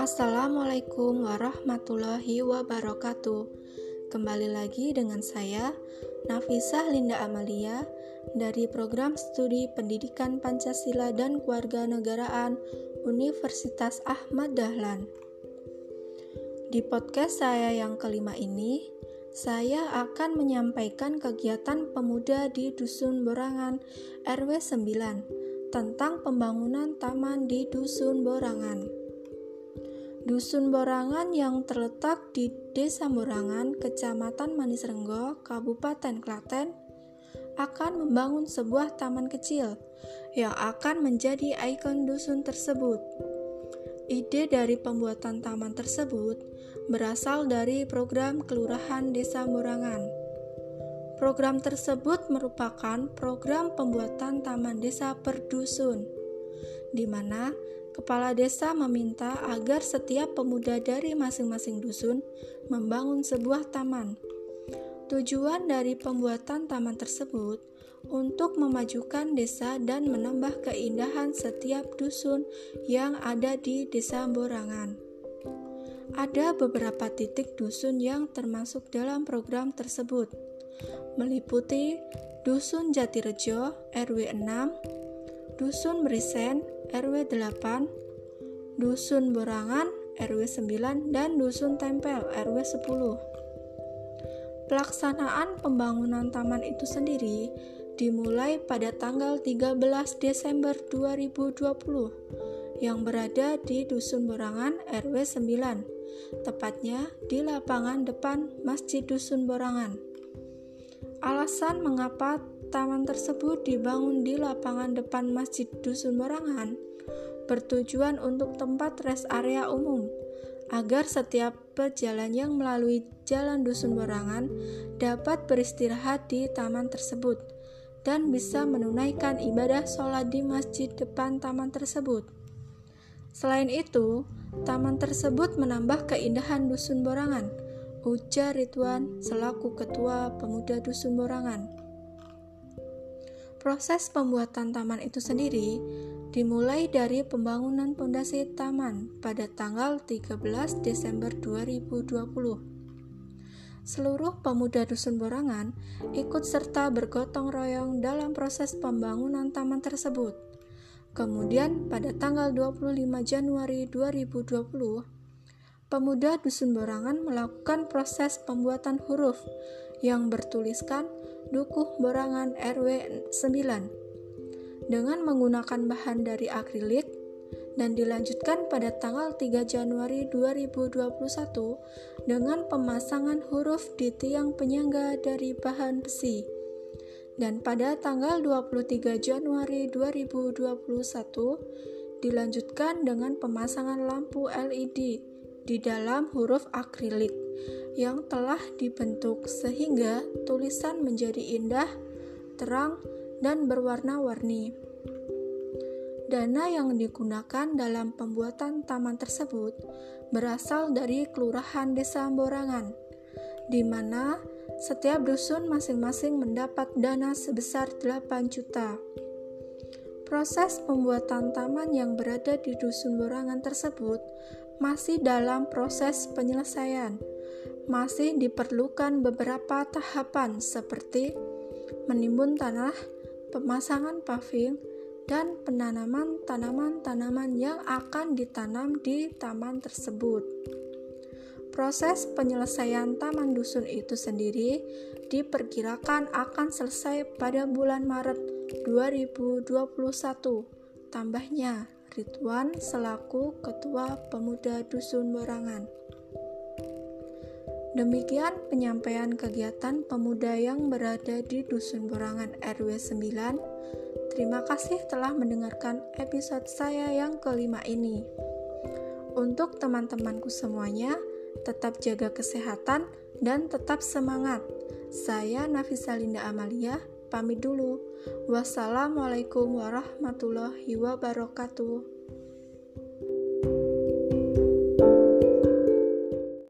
Assalamualaikum warahmatullahi wabarakatuh. Kembali lagi dengan saya, Nafisah Linda Amalia, dari Program Studi Pendidikan Pancasila dan Kewarganegaraan Universitas Ahmad Dahlan. Di podcast saya yang kelima ini, saya akan menyampaikan kegiatan pemuda di Dusun Borangan RW 9 tentang pembangunan taman di Dusun Borangan. Dusun Borangan yang terletak di Desa Borangan, Kecamatan Manis Renggo, Kabupaten Klaten, akan membangun sebuah taman kecil yang akan menjadi ikon dusun tersebut. Ide dari pembuatan taman tersebut berasal dari program Kelurahan Desa Borangan. Program tersebut merupakan program pembuatan taman desa per dusun, di mana Kepala desa meminta agar setiap pemuda dari masing-masing dusun membangun sebuah taman. Tujuan dari pembuatan taman tersebut untuk memajukan desa dan menambah keindahan setiap dusun yang ada di Desa Borangan. Ada beberapa titik dusun yang termasuk dalam program tersebut, meliputi Dusun Jatirejo RW 6, Dusun Merisen RW 8, Dusun Borangan RW 9, dan Dusun Tempel RW 10. Pelaksanaan pembangunan taman itu sendiri dimulai pada tanggal 13 Desember 2020 yang berada di Dusun Borangan RW 9, tepatnya di lapangan depan Masjid Dusun Borangan. Alasan mengapa taman tersebut dibangun di lapangan depan Masjid Dusun Borangan bertujuan untuk tempat rest area umum agar setiap pejalan yang melalui jalan Dusun Borangan dapat beristirahat di taman tersebut dan bisa menunaikan ibadah sholat di masjid depan taman tersebut. Selain itu, taman tersebut menambah keindahan Dusun Borangan, ujar Ridwan selaku ketua pemuda Dusun Borangan. Proses pembuatan taman itu sendiri dimulai dari pembangunan pondasi taman pada tanggal 13 Desember 2020. Seluruh pemuda Dusun Borangan ikut serta bergotong royong dalam proses pembangunan taman tersebut. Kemudian pada tanggal 25 Januari 2020, pemuda Dusun Borangan melakukan proses pembuatan huruf yang bertuliskan Dukuh Borangan RW 9 dengan menggunakan bahan dari akrilik dan dilanjutkan pada tanggal 3 Januari 2021 dengan pemasangan huruf di tiang penyangga dari bahan besi. Dan pada tanggal 23 Januari 2021 dilanjutkan dengan pemasangan lampu LED di dalam huruf akrilik yang telah dibentuk sehingga tulisan menjadi indah, terang, dan berwarna-warni. Dana yang digunakan dalam pembuatan taman tersebut berasal dari Kelurahan Desa Borangan, di mana setiap dusun masing-masing mendapat dana sebesar 8 juta. Proses pembuatan taman yang berada di Dusun Borangan tersebut masih dalam proses penyelesaian masih diperlukan beberapa tahapan seperti menimbun tanah, pemasangan paving, dan penanaman tanaman-tanaman yang akan ditanam di taman tersebut. Proses penyelesaian taman dusun itu sendiri diperkirakan akan selesai pada bulan Maret 2021. Tambahnya, Ridwan selaku Ketua Pemuda Dusun Borangan. Demikian penyampaian kegiatan pemuda yang berada di Dusun Borangan RW 9. Terima kasih telah mendengarkan episode saya yang kelima ini. Untuk teman-temanku semuanya, tetap jaga kesehatan dan tetap semangat. Saya Nafisa Linda Amalia, pamit dulu. Wassalamualaikum warahmatullahi wabarakatuh.